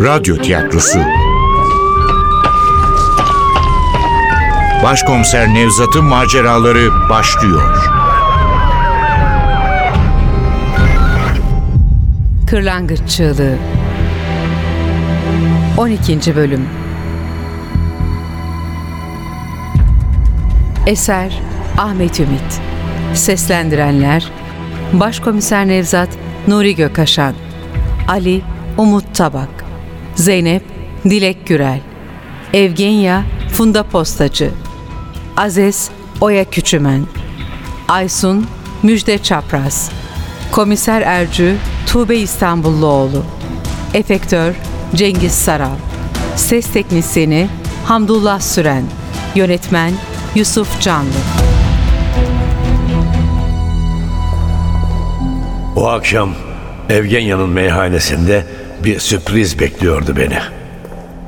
Radyo Tiyatrosu Başkomiser Nevzat'ın maceraları başlıyor. Kırlangıç Çığlığı 12. Bölüm Eser Ahmet Ümit Seslendirenler Başkomiser Nevzat Nuri Gökaşan Ali Umut Tabak Zeynep Dilek Gürel Evgenya Funda Postacı Aziz Oya Küçümen Aysun Müjde Çapraz Komiser Ercü Tuğbe İstanbulluoğlu Efektör Cengiz Saral Ses Teknisini Hamdullah Süren Yönetmen Yusuf Canlı. O akşam Evgenya'nın meyhanesinde bir sürpriz bekliyordu beni.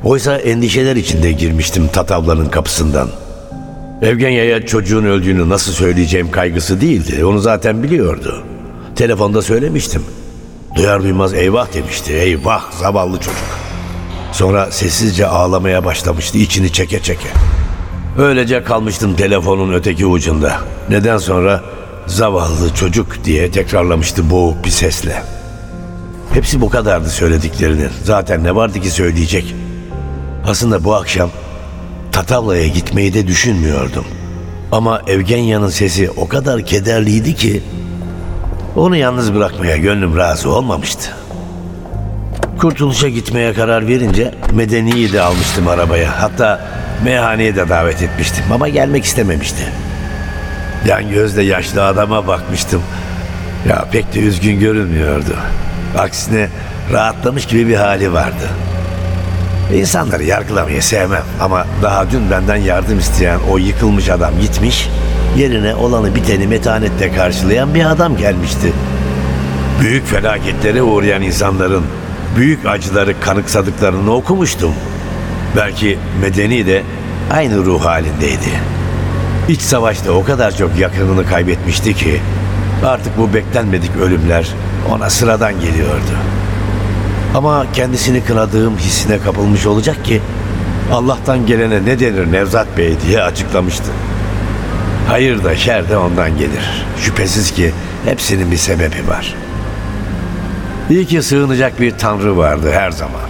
Oysa endişeler içinde girmiştim Tatavla'nın kapısından. Evgenya'ya çocuğun öldüğünü nasıl söyleyeceğim kaygısı değildi. Onu zaten biliyordu. Telefonda söylemiştim. Duyar duymaz eyvah demişti. Eyvah zavallı çocuk. Sonra sessizce ağlamaya başlamıştı içini çeke çeke. Öylece kalmıştım telefonun öteki ucunda. Neden sonra zavallı çocuk diye tekrarlamıştı boğuk bir sesle. Hepsi bu kadardı söylediklerinin. Zaten ne vardı ki söyleyecek? Aslında bu akşam Tatavla'ya gitmeyi de düşünmüyordum. Ama Evgenya'nın sesi o kadar kederliydi ki onu yalnız bırakmaya gönlüm razı olmamıştı. Kurtuluşa gitmeye karar verince Medeni'yi de almıştım arabaya. Hatta meyhaneye de davet etmiştim ama gelmek istememişti. Yan gözle yaşlı adama bakmıştım. Ya pek de üzgün görünmüyordu. Aksine rahatlamış gibi bir hali vardı. İnsanları yargılamayı sevmem ama daha dün benden yardım isteyen o yıkılmış adam gitmiş, yerine olanı biteni metanetle karşılayan bir adam gelmişti. Büyük felaketlere uğrayan insanların büyük acıları kanıksadıklarını okumuştum. Belki medeni de aynı ruh halindeydi. İç savaşta o kadar çok yakınını kaybetmişti ki artık bu beklenmedik ölümler ona sıradan geliyordu. Ama kendisini kınadığım hissine kapılmış olacak ki Allah'tan gelene ne denir Nevzat Bey diye açıklamıştı. Hayır da şer de ondan gelir. Şüphesiz ki hepsinin bir sebebi var. İyi ki sığınacak bir tanrı vardı her zaman.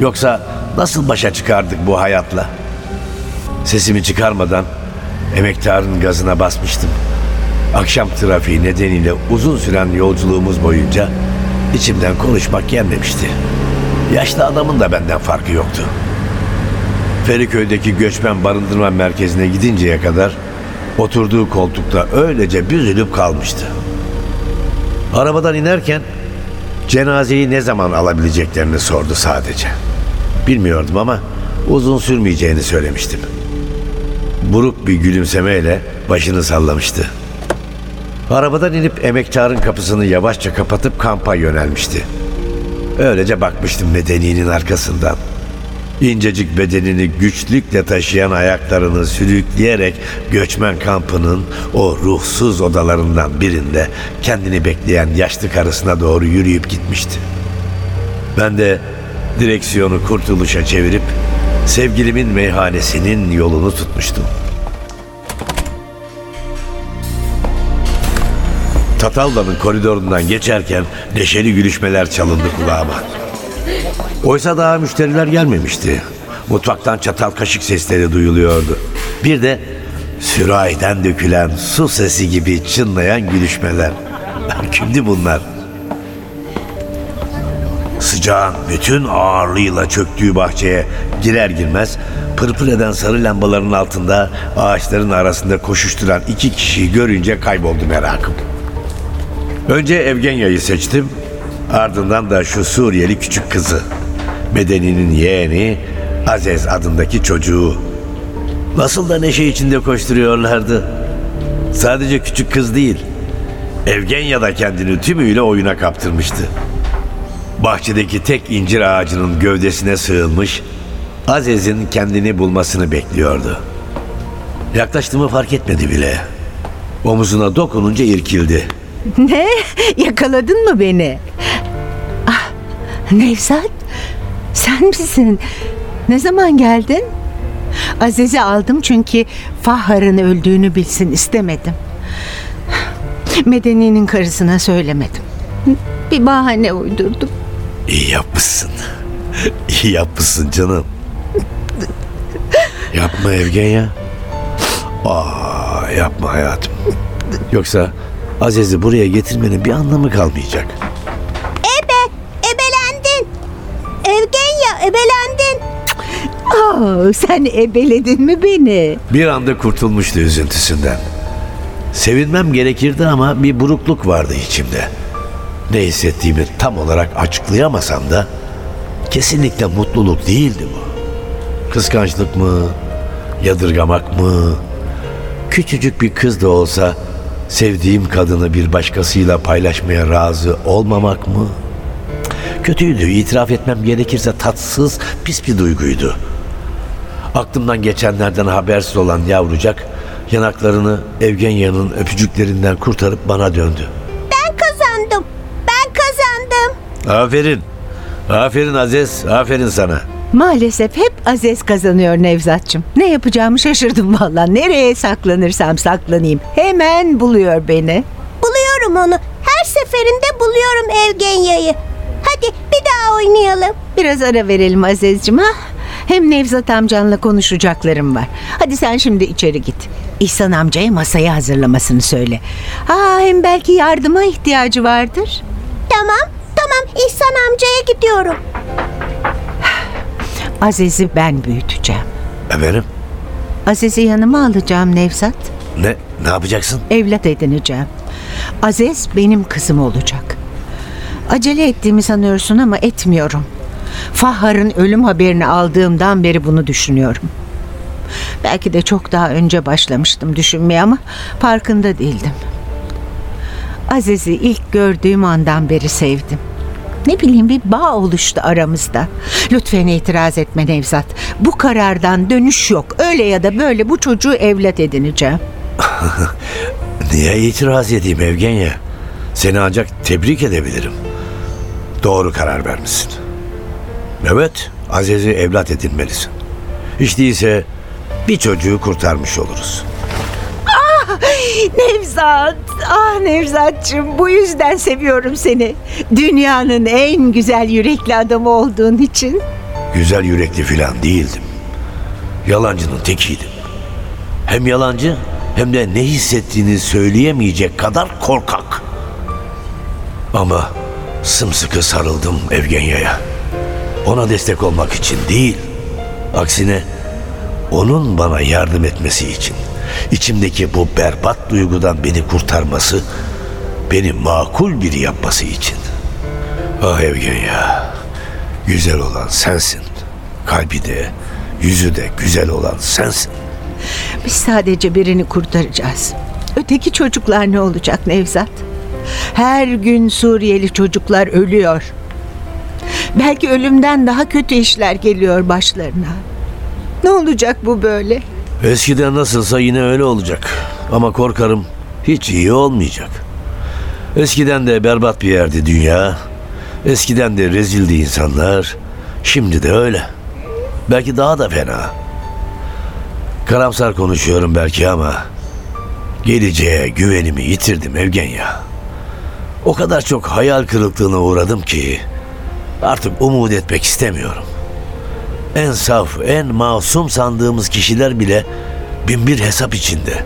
Yoksa nasıl başa çıkardık bu hayatla? Sesimi çıkarmadan emektarın gazına basmıştım. Akşam trafiği nedeniyle uzun süren yolculuğumuz boyunca içimden konuşmak gelmemişti. Yaşlı adamın da benden farkı yoktu. Feriköy'deki göçmen barındırma merkezine gidinceye kadar oturduğu koltukta öylece büzülüp kalmıştı. Arabadan inerken cenazeyi ne zaman alabileceklerini sordu sadece. Bilmiyordum ama uzun sürmeyeceğini söylemiştim. Buruk bir gülümsemeyle başını sallamıştı. Arabadan inip emektarın kapısını yavaşça kapatıp kampa yönelmişti. Öylece bakmıştım medeninin arkasından. İncecik bedenini güçlükle taşıyan ayaklarını sürükleyerek göçmen kampının o ruhsuz odalarından birinde kendini bekleyen yaşlı karısına doğru yürüyüp gitmişti. Ben de direksiyonu kurtuluşa çevirip sevgilimin meyhanesinin yolunu tutmuştum. Tatavla'nın koridorundan geçerken neşeli gülüşmeler çalındı kulağıma. Oysa daha müşteriler gelmemişti. Mutfaktan çatal kaşık sesleri duyuluyordu. Bir de sürahiden dökülen su sesi gibi çınlayan gülüşmeler. Kimdi bunlar? Sıcağın bütün ağırlığıyla çöktüğü bahçeye girer girmez pırpır eden sarı lambaların altında ağaçların arasında koşuşturan iki kişiyi görünce kayboldu merakım. Önce Evgenya'yı seçtim. Ardından da şu Suriyeli küçük kızı. Medeni'nin yeğeni Azez adındaki çocuğu. Nasıl da neşe içinde koşturuyorlardı. Sadece küçük kız değil. Evgenya da kendini tümüyle oyuna kaptırmıştı. Bahçedeki tek incir ağacının gövdesine sığınmış, Azez'in kendini bulmasını bekliyordu. Yaklaştığımı fark etmedi bile. Omuzuna dokununca irkildi. Ne? Yakaladın mı beni? Ah, Nevzat, Sen misin? Ne zaman geldin? Aziz'i aldım çünkü Fahar'ın öldüğünü bilsin istemedim. Medeni'nin karısına söylemedim. Bir bahane uydurdum. İyi yapmışsın. İyi yapmışsın canım. Yapma Evgenya. Aa, yapma hayatım. Yoksa Aziz'i buraya getirmenin bir anlamı kalmayacak. Ebe, ebelendin. Evgenya, ebelendin. Aa, sen ebeledin mi beni? Bir anda kurtulmuştu üzüntüsünden. Sevinmem gerekirdi ama bir burukluk vardı içimde. Ne hissettiğimi tam olarak açıklayamasam da kesinlikle mutluluk değildi bu. Kıskançlık mı, yadırgamak mı? Küçücük bir kız da olsa sevdiğim kadını bir başkasıyla paylaşmaya razı olmamak mı? Kötüydü, itiraf etmem gerekirse tatsız, pis bir duyguydu. Aklımdan geçenlerden habersiz olan yavrucak yanaklarını Evgenya'nın öpücüklerinden kurtarıp bana döndü. Ben kazandım. Ben kazandım. Aferin. Aferin Aziz. Aferin sana. Maalesef hep Aziz kazanıyor Nevzatçım. Ne yapacağımı şaşırdım valla. Nereye saklanırsam saklanayım. Hemen buluyor beni. Buluyorum onu. Her seferinde buluyorum Evgenya'yı. Hadi bir daha oynayalım. Biraz ara verelim Aziz'cim ha. Hem Nevzat amcanla konuşacaklarım var. Hadi sen şimdi içeri git. İhsan amcaya masayı hazırlamasını söyle. Ha hem belki yardıma ihtiyacı vardır. Tamam, tamam. İhsan amcaya gidiyorum. Aziz'i ben büyüteceğim. Efendim? Aziz'i yanıma alacağım Nevzat. Ne? Ne yapacaksın? Evlat edineceğim. Aziz benim kızım olacak. Acele ettiğimi sanıyorsun ama etmiyorum. Fahar'ın ölüm haberini aldığımdan beri bunu düşünüyorum. Belki de çok daha önce başlamıştım düşünmeye ama farkında değildim. Aziz'i ilk gördüğüm andan beri sevdim. Ne bileyim bir bağ oluştu aramızda. Lütfen itiraz etme Nevzat. Bu karardan dönüş yok. Öyle ya da böyle bu çocuğu evlat edineceğim. Niye itiraz edeyim Evgenya? Seni ancak tebrik edebilirim. Doğru karar vermişsin. Evet, Aziz'i evlat edinmelisin. Hiç değilse bir çocuğu kurtarmış oluruz. Nevzat, ah Nevzatçım bu yüzden seviyorum seni. Dünyanın en güzel yürekli adamı olduğun için. Güzel yürekli filan değildim. Yalancının tekiydim. Hem yalancı hem de ne hissettiğini söyleyemeyecek kadar korkak. Ama sımsıkı sarıldım Evgenya'ya. Ona destek olmak için değil, aksine onun bana yardım etmesi için, içimdeki bu berbat duygudan beni kurtarması, beni makul biri yapması için. Ah Evgenya, güzel olan sensin. Kalbi de, yüzü de güzel olan sensin. Biz sadece birini kurtaracağız. Öteki çocuklar ne olacak Nevzat? Her gün Suriyeli çocuklar ölüyor. Belki ölümden daha kötü işler geliyor başlarına. Ne olacak bu böyle? Eskiden nasılsa yine öyle olacak. Ama korkarım hiç iyi olmayacak. Eskiden de berbat bir yerdi dünya. Eskiden de rezildi insanlar. Şimdi de öyle. Belki daha da fena. Karamsar konuşuyorum belki ama geleceğe güvenimi yitirdim Evgenya. O kadar çok hayal kırıklığına uğradım ki artık umut etmek istemiyorum. En saf, en masum sandığımız kişiler bile binbir hesap içinde.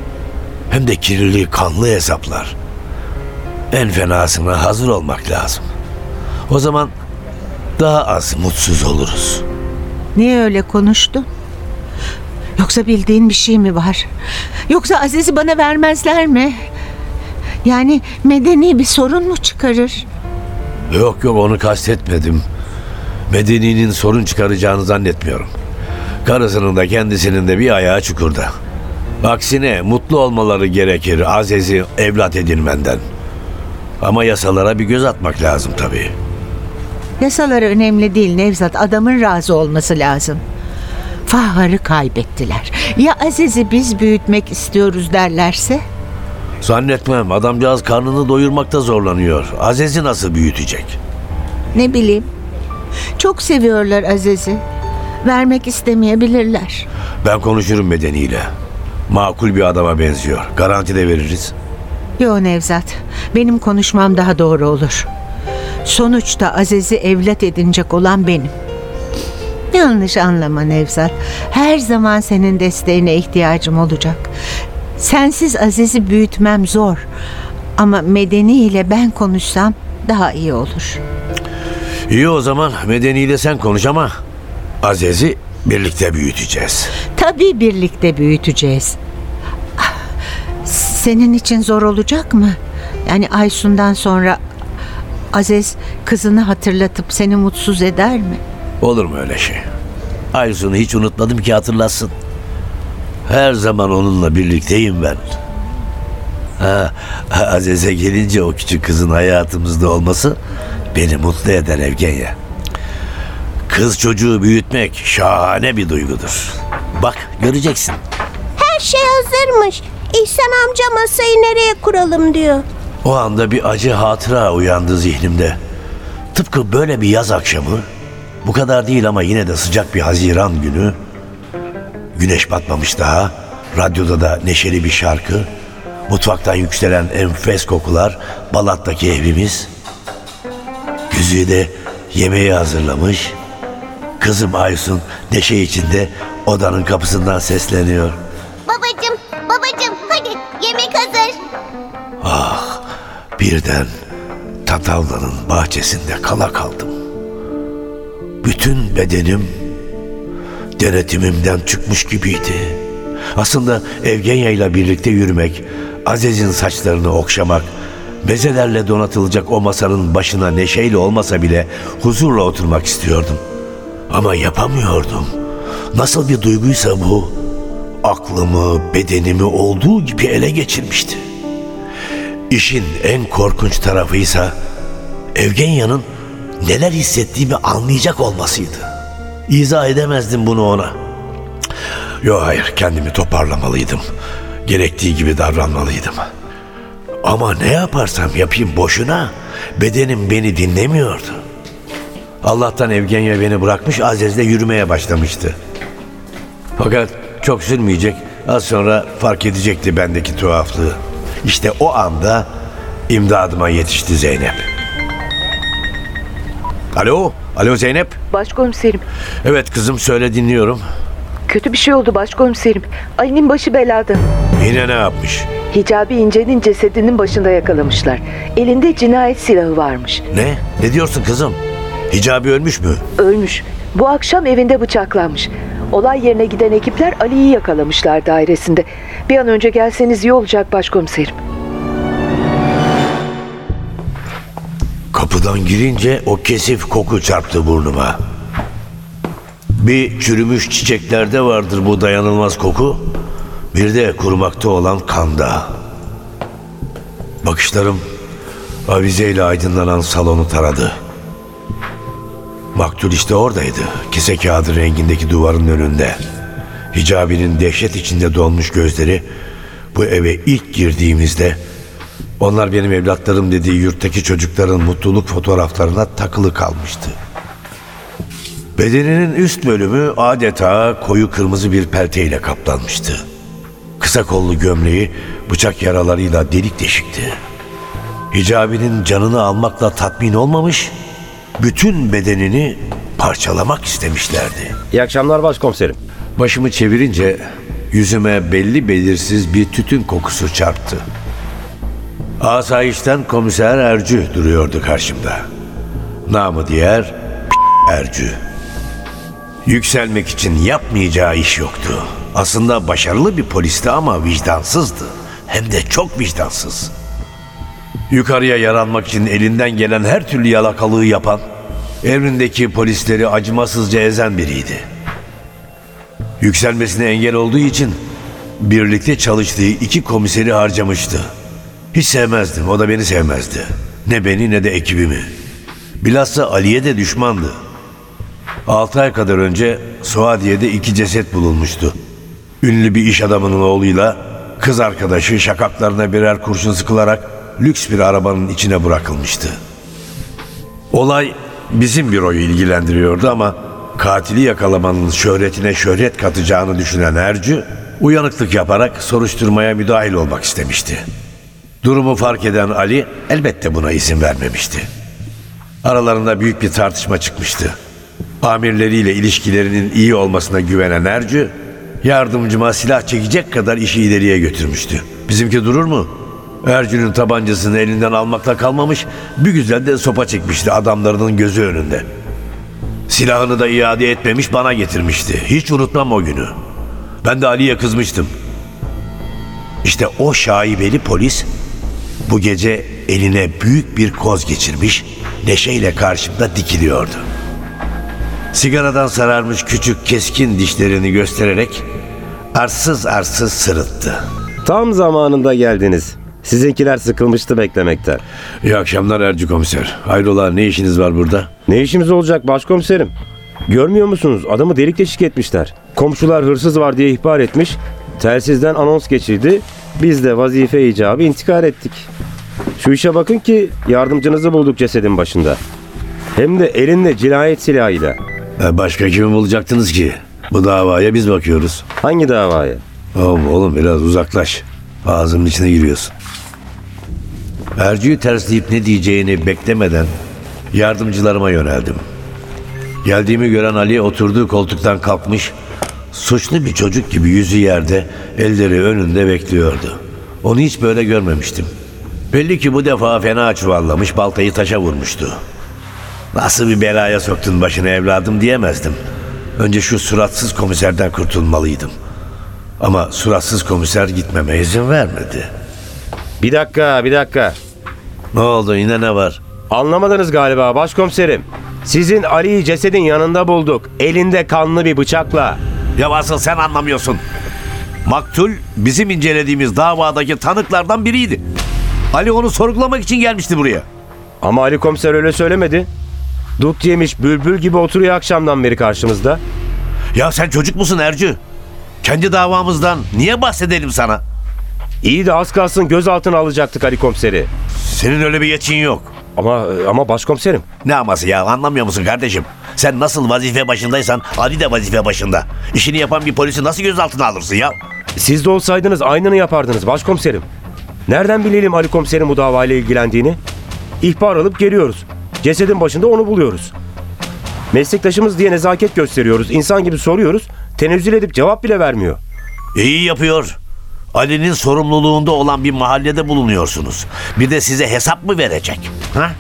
Hem de kirli, kanlı hesaplar. En fenasına hazır olmak lazım. O zaman daha az mutsuz oluruz. Niye öyle konuştun? Yoksa bildiğin bir şey mi var? Yoksa Aziz'i bana vermezler mi? Yani medeni bir sorun mu çıkarır? Yok yok onu kastetmedim. Medeni'nin sorun çıkaracağını zannetmiyorum. Karısının da kendisinin de bir ayağı çukurda. Aksine mutlu olmaları gerekir Aziz'i evlat edinmenden. Ama yasalara bir göz atmak lazım tabii. Yasalar önemli değil Nevzat. Adamın razı olması lazım. Fahar'ı kaybettiler. Ya Aziz'i biz büyütmek istiyoruz derlerse? Zannetmem adamcağız karnını doyurmakta zorlanıyor. Aziz'i nasıl büyütecek? Ne bileyim. Çok seviyorlar Aziz'i. Vermek istemeyebilirler. Ben konuşurum bedeniyle. Makul bir adama benziyor. Garanti de veririz. Yo Nevzat, benim konuşmam daha doğru olur. Sonuçta Aziz'i evlat edinecek olan benim. Yanlış anlama Nevzat. Her zaman senin desteğine ihtiyacım olacak. Sensiz Aziz'i büyütmem zor. Ama Medeni ile ben konuşsam daha iyi olur. İyi o zaman medeniyle sen konuş ama Aziz'i birlikte büyüteceğiz. Tabii birlikte büyüteceğiz. Senin için zor olacak mı? Yani Aysun'dan sonra Aziz kızını hatırlatıp seni mutsuz eder mi? Olur mu öyle şey? Aysun'u hiç unutmadım ki hatırlasın. Her zaman onunla birlikteyim ben. Ha, Aziz'e gelince o küçük kızın hayatımızda olması beni mutlu eder Evgenya. Kız çocuğu büyütmek şahane bir duygudur. Bak göreceksin. Her şey hazırmış. İhsan amca masayı nereye kuralım diyor. O anda bir acı hatıra uyandı zihnimde. Tıpkı böyle bir yaz akşamı, bu kadar değil ama yine de sıcak bir Haziran günü, güneş batmamış daha, radyoda da neşeli bir şarkı, mutfaktan yükselen enfes kokular, Balat'taki evimiz, Güzide yemeği hazırlamış, kızım Aysun neşe içinde odanın kapısından sesleniyor. Babacım, babacım hadi yemek hazır. Birden Tatavla'nın bahçesinde kala kaldım. Bütün bedenim denetimimden çıkmış gibiydi. Aslında Evgenya ile birlikte yürümek, Aziz'in saçlarını okşamak, bezelerle donatılacak o masanın başına neşeyle olmasa bile huzurla oturmak istiyordum. Ama yapamıyordum. Nasıl bir duyguysa bu, aklımı, bedenimi olduğu gibi ele geçirmişti. İşin en korkunç tarafıysa Evgenya'nın neler hissettiğimi anlayacak olmasıydı. İzah edemezdim bunu ona. Yok hayır kendimi toparlamalıydım. Gerektiği gibi davranmalıydım. Ama ne yaparsam yapayım boşuna bedenim beni dinlemiyordu. Allah'tan Evgenya beni bırakmış Aziz'le yürümeye başlamıştı. Fakat çok sürmeyecek. Az sonra fark edecekti bendeki tuhaflığı. İşte o anda imdadıma yetişti Zeynep. Alo, alo Zeynep. Başkomiserim, Evet kızım söyle dinliyorum. kötü bir şey oldu başkomiserim. Ali'nin başı belada. Yine ne yapmış? Hicabi İnce'nin cesedinin başında yakalamışlar. Elinde cinayet silahı varmış. Ne? Ne diyorsun kızım? Hicabi ölmüş mü? Ölmüş. Bu akşam evinde bıçaklanmış. Olay yerine giden ekipler Ali'yi yakalamışlar dairesinde. Bir an önce gelseniz iyi olacak başkomiserim. Kapıdan girince o kesif koku çarptı burnuma. Bir çürümüş çiçeklerde vardır bu dayanılmaz koku. Bir de kurumakta olan kanda. Bakışlarım avizeyle aydınlanan salonu taradı. Maktul işte oradaydı. Kese kağıdı rengindeki duvarın önünde. Hicabi'nin dehşet içinde dolmuş gözleri bu eve ilk girdiğimizde onlar benim evlatlarım dediği yurttaki çocukların mutluluk fotoğraflarına takılı kalmıştı. Bedeninin üst bölümü adeta koyu kırmızı bir pelteyle kaplanmıştı. Kısa kollu gömleği bıçak yaralarıyla delik deşikti. Hicabi'nin canını almakla tatmin olmamış, bütün bedenini parçalamak istemişlerdi. İyi akşamlar başkomiserim. Başımı çevirince yüzüme belli belirsiz bir tütün kokusu çarptı. Asayişten komiser Ercü duruyordu karşımda. Namı diğer Ercü. Yükselmek için yapmayacağı iş yoktu. Aslında başarılı bir polisti ama vicdansızdı. Hem de çok vicdansız. Yukarıya yaranmak için elinden gelen her türlü yalakalığı yapan, emrindeki polisleri acımasızca ezen biriydi. Yükselmesine engel olduğu için birlikte çalıştığı iki komiseri harcamıştı. Hiç sevmezdim, o da beni sevmezdi. Ne beni ne de ekibimi. Bilhassa Ali'ye de düşmandı. Altı ay kadar önce Suadiye'de iki ceset bulunmuştu. Ünlü bir iş adamının oğluyla kız arkadaşı şakaklarına birer kurşun sıkılarak lüks bir arabanın içine bırakılmıştı. Olay bizim büroyu ilgilendiriyordu ama katili yakalamanın şöhretine şöhret katacağını düşünen Ercü uyanıklık yaparak soruşturmaya müdahil olmak istemişti. Durumu fark eden Ali elbette buna izin vermemişti. Aralarında büyük bir tartışma çıkmıştı. Amirleriyle ilişkilerinin iyi olmasına güvenen Ercü, yardımcıma silah çekecek kadar işi ileriye götürmüştü. Bizimki durur mu? Ercü'nün tabancasını elinden almakla kalmamış, bir güzel de sopa çekmişti adamlarının gözü önünde. Silahını da iade etmemiş bana getirmişti. Hiç unutmam o günü. Ben de Ali'ye kızmıştım. İşte o şaibeli polis bu gece eline büyük bir koz geçirmiş, neşeyle karşımda dikiliyordu. Sigaradan sararmış küçük keskin dişlerini göstererek arsız arsız sırıttı. Tam zamanında geldiniz. Sizinkiler sıkılmıştı beklemekten. İyi akşamlar Ercü komiser. Hayrola ne işiniz var burada? Ne işimiz olacak başkomiserim? Görmüyor musunuz? Adamı delik deşik etmişler. Komşular hırsız var diye ihbar etmiş. Telsizden anons geçildi. Biz de vazife icabı intikal ettik. Şu işe bakın ki yardımcınızı bulduk cesedin başında. Hem de elinde cinayet silahıyla. E, Başka kimi bulacaktınız ki? Bu davaya biz bakıyoruz. Hangi davaya? Oğlum, oğlum biraz uzaklaş. Ağzımın içine giriyorsun. Ercü'yü tersleyip ne diyeceğini beklemeden yardımcılarıma yöneldim. Geldiğimi gören Ali oturduğu koltuktan kalkmış, suçlu bir çocuk gibi yüzü yerde, elleri önünde bekliyordu. Onu hiç böyle görmemiştim. Belli ki bu defa fena çuvallamış, baltayı taşa vurmuştu. Nasıl bir belaya soktun başını evladım diyemezdim. Önce şu suratsız komiserden kurtulmalıydım. Ama suratsız komiser gitmeme izin vermedi. Bir dakika, bir dakika. Ne oldu yine ne var? Anlamadınız galiba başkomiserim. Sizin Ali'yi cesedin yanında bulduk. Elinde kanlı bir bıçakla. Ya asıl sen anlamıyorsun. Maktul bizim incelediğimiz davadaki tanıklardan biriydi. Ali onu sorgulamak için gelmişti buraya. Ama Ali komiser öyle söylemedi. Dut yemiş bülbül gibi oturuyor akşamdan beri karşımızda. Ya sen çocuk musun Ercü? Kendi davamızdan niye bahsedelim sana? İyi de az kalsın gözaltına alacaktık Ali komiseri. Senin öyle bir yetkin yok. Ama ama başkomiserim. Ne aması ya anlamıyor musun kardeşim? Sen nasıl vazife başındaysan Ali de vazife başında. İşini yapan bir polisi nasıl gözaltına alırsın ya? Siz de olsaydınız aynını yapardınız başkomiserim. Nereden bilelim Ali komiserin bu davayla ilgilendiğini? İhbar alıp geliyoruz. Cesedin başında onu buluyoruz. Meslektaşımız diye nezaket gösteriyoruz. İnsan gibi soruyoruz. Tenezzül edip cevap bile vermiyor. İyi yapıyor. Ali'nin sorumluluğunda olan bir mahallede bulunuyorsunuz. Bir de size hesap mı verecek? Ha?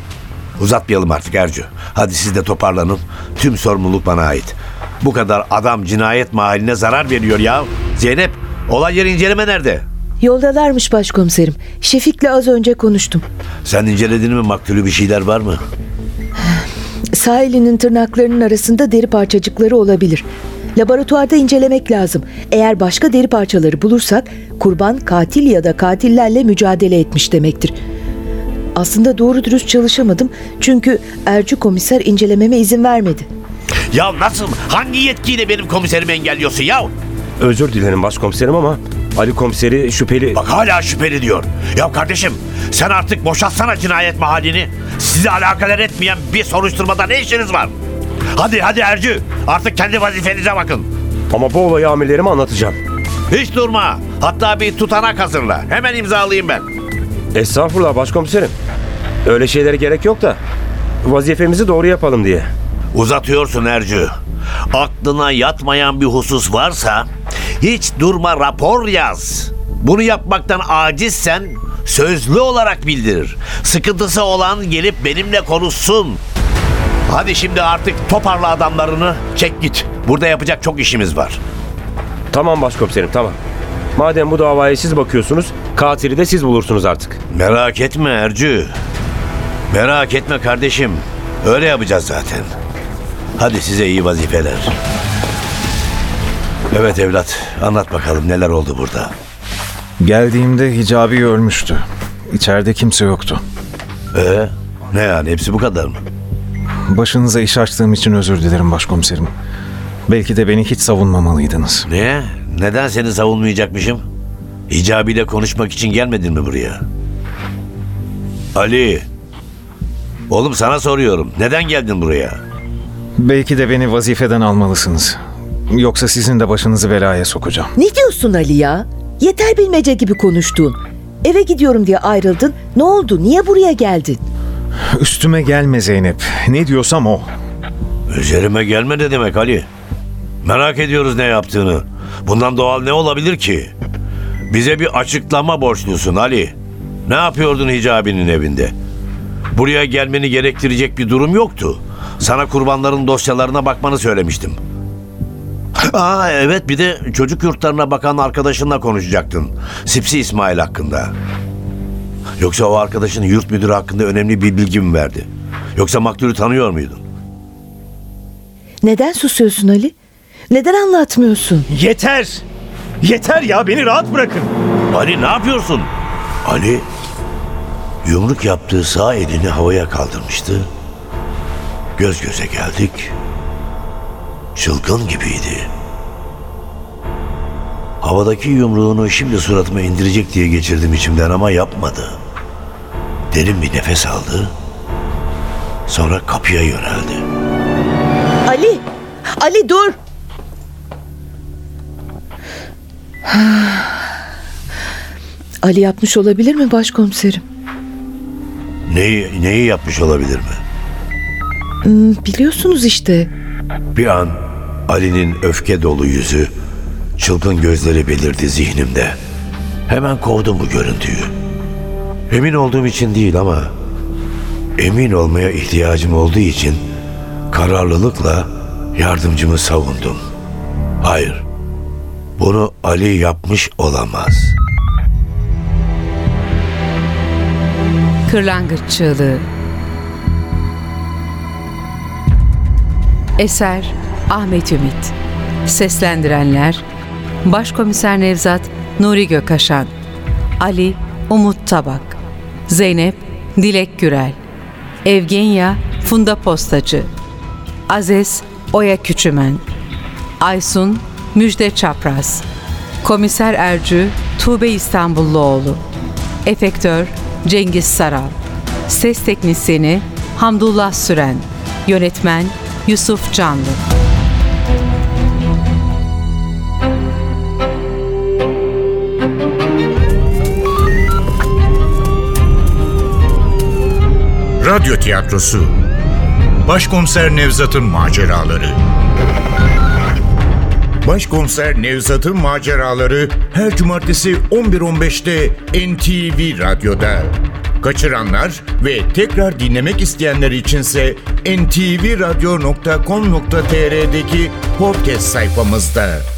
Uzatmayalım artık Ercü. Hadi siz de toparlanın. Tüm sorumluluk bana ait. Bu kadar adam cinayet mahalline zarar veriyor ya. Zeynep, olay yeri inceleme nerede? Yoldalarmış başkomiserim. Şefik'le az önce konuştum. Sen inceledin mi maktulü bir şeyler var mı? Sağ elinin tırnaklarının arasında deri parçacıkları olabilir. Laboratuvarda incelemek lazım. Eğer başka deri parçaları bulursak kurban katil ya da katillerle mücadele etmiş demektir. Aslında doğru dürüst çalışamadım çünkü Ercü komiser incelememe izin vermedi. Ya nasıl? Hangi yetkiyle benim komiserimi engelliyorsun ya? Özür dilerim başkomiserim ama Ali komiseri şüpheli... Bak hala şüpheli diyor. Ya kardeşim sen artık boşaltsana cinayet mahallini. Sizi alakadar etmeyen bir soruşturmada ne işiniz var? Hadi hadi Ercü artık kendi vazifenize bakın. Ama bu olayı amirlerime anlatacağım. Hiç durma. Hatta bir tutanak hazırla. Hemen imzalayayım ben. Estağfurullah başkomiserim. Öyle şeylere gerek yok da vazifemizi doğru yapalım diye. Uzatıyorsun Ercü. Aklına yatmayan bir husus varsa hiç durma rapor yaz. Bunu yapmaktan acizsen sözlü olarak bildir. Sıkıntısı olan gelip benimle konuşsun. Hadi şimdi artık toparla adamlarını çek git. Burada yapacak çok işimiz var. Tamam başkomiserim tamam. Madem bu davaya siz bakıyorsunuz, katili de siz bulursunuz artık. Merak etme Ercü. Merak etme kardeşim. Öyle yapacağız zaten. Hadi size iyi vazifeler. Evet evlat, anlat bakalım neler oldu burada. Geldiğimde Hicabi ölmüştü. İçeride kimse yoktu. Ee, ne yani hepsi bu kadar mı? Başınıza iş açtığım için özür dilerim başkomiserim. Belki de beni hiç savunmamalıydınız. Niye? Neden seni savunmayacakmışım? Hicabiyle konuşmak için gelmedin mi buraya? Ali, Oğlum sana soruyorum. Neden geldin buraya? Belki de beni vazifeden almalısınız. Yoksa sizin de başınızı belaya sokacağım. Ne diyorsun Ali ya? Yeter bilmece gibi konuştuğun. Eve gidiyorum diye ayrıldın. Ne oldu? Niye buraya geldin? Üstüme gelme Zeynep. Ne diyorsam o. Üzerime gelme ne demek Ali? Merak ediyoruz ne yaptığını. Bundan doğal ne olabilir ki? Bize bir açıklama borçlusun Ali. Ne yapıyordun Hicabi'nin evinde? Buraya gelmeni gerektirecek bir durum yoktu. Sana kurbanların dosyalarına bakmanı söylemiştim. Aa evet bir de çocuk yurtlarına bakan arkadaşınla konuşacaktın. Sipsi İsmail hakkında. Yoksa o arkadaşın yurt müdürü hakkında önemli bir bilgi mi verdi? Yoksa maktulü tanıyor muydun? Neden susuyorsun Ali? Neden anlatmıyorsun? Yeter! Yeter ya beni rahat bırakın. Ali ne yapıyorsun? Ali yumruk yaptığı sağ elini havaya kaldırmıştı. Göz göze geldik. Çılgın gibiydi. Havadaki yumruğunu şimdi suratıma indirecek diye geçirdim içimden ama yapmadı. Derin bir nefes aldı. Sonra kapıya yöneldi. Ali! Ali dur! Ali yapmış olabilir mi başkomiserim? Neyi, neyi yapmış olabilir mi? Hmm, biliyorsunuz işte. Bir an Ali'nin öfke dolu yüzü, çılgın gözleri belirdi zihnimde. Hemen kovdum bu görüntüyü. Emin olduğum için değil ama emin olmaya ihtiyacım olduğu için kararlılıkla yardımcımı savundum. Hayır, bunu Ali yapmış olamaz. Kırlangıç Çığlığı Eser Ahmet Ümit. Seslendirenler Başkomiser Nevzat Nuri Gökaşan Ali Umut Tabak Zeynep Dilek Gürel Evgenya Funda Postacı Aziz Oya Küçümen Aysun Müjde Çapraz Komiser Ercü Tuğbe İstanbulluoğlu Efektör Cengiz Saral Ses Teknisini Hamdullah Süren Yönetmen Yusuf Canlı. Radyo tiyatrosu. Başkomiser Nevzat'ın maceraları. Başkomiser Nevzat'ın maceraları her cumartesi 11.15'te NTV Radyo'da. Kaçıranlar ve tekrar dinlemek isteyenler içinse ntvradio.com.tr'deki podcast sayfamızda.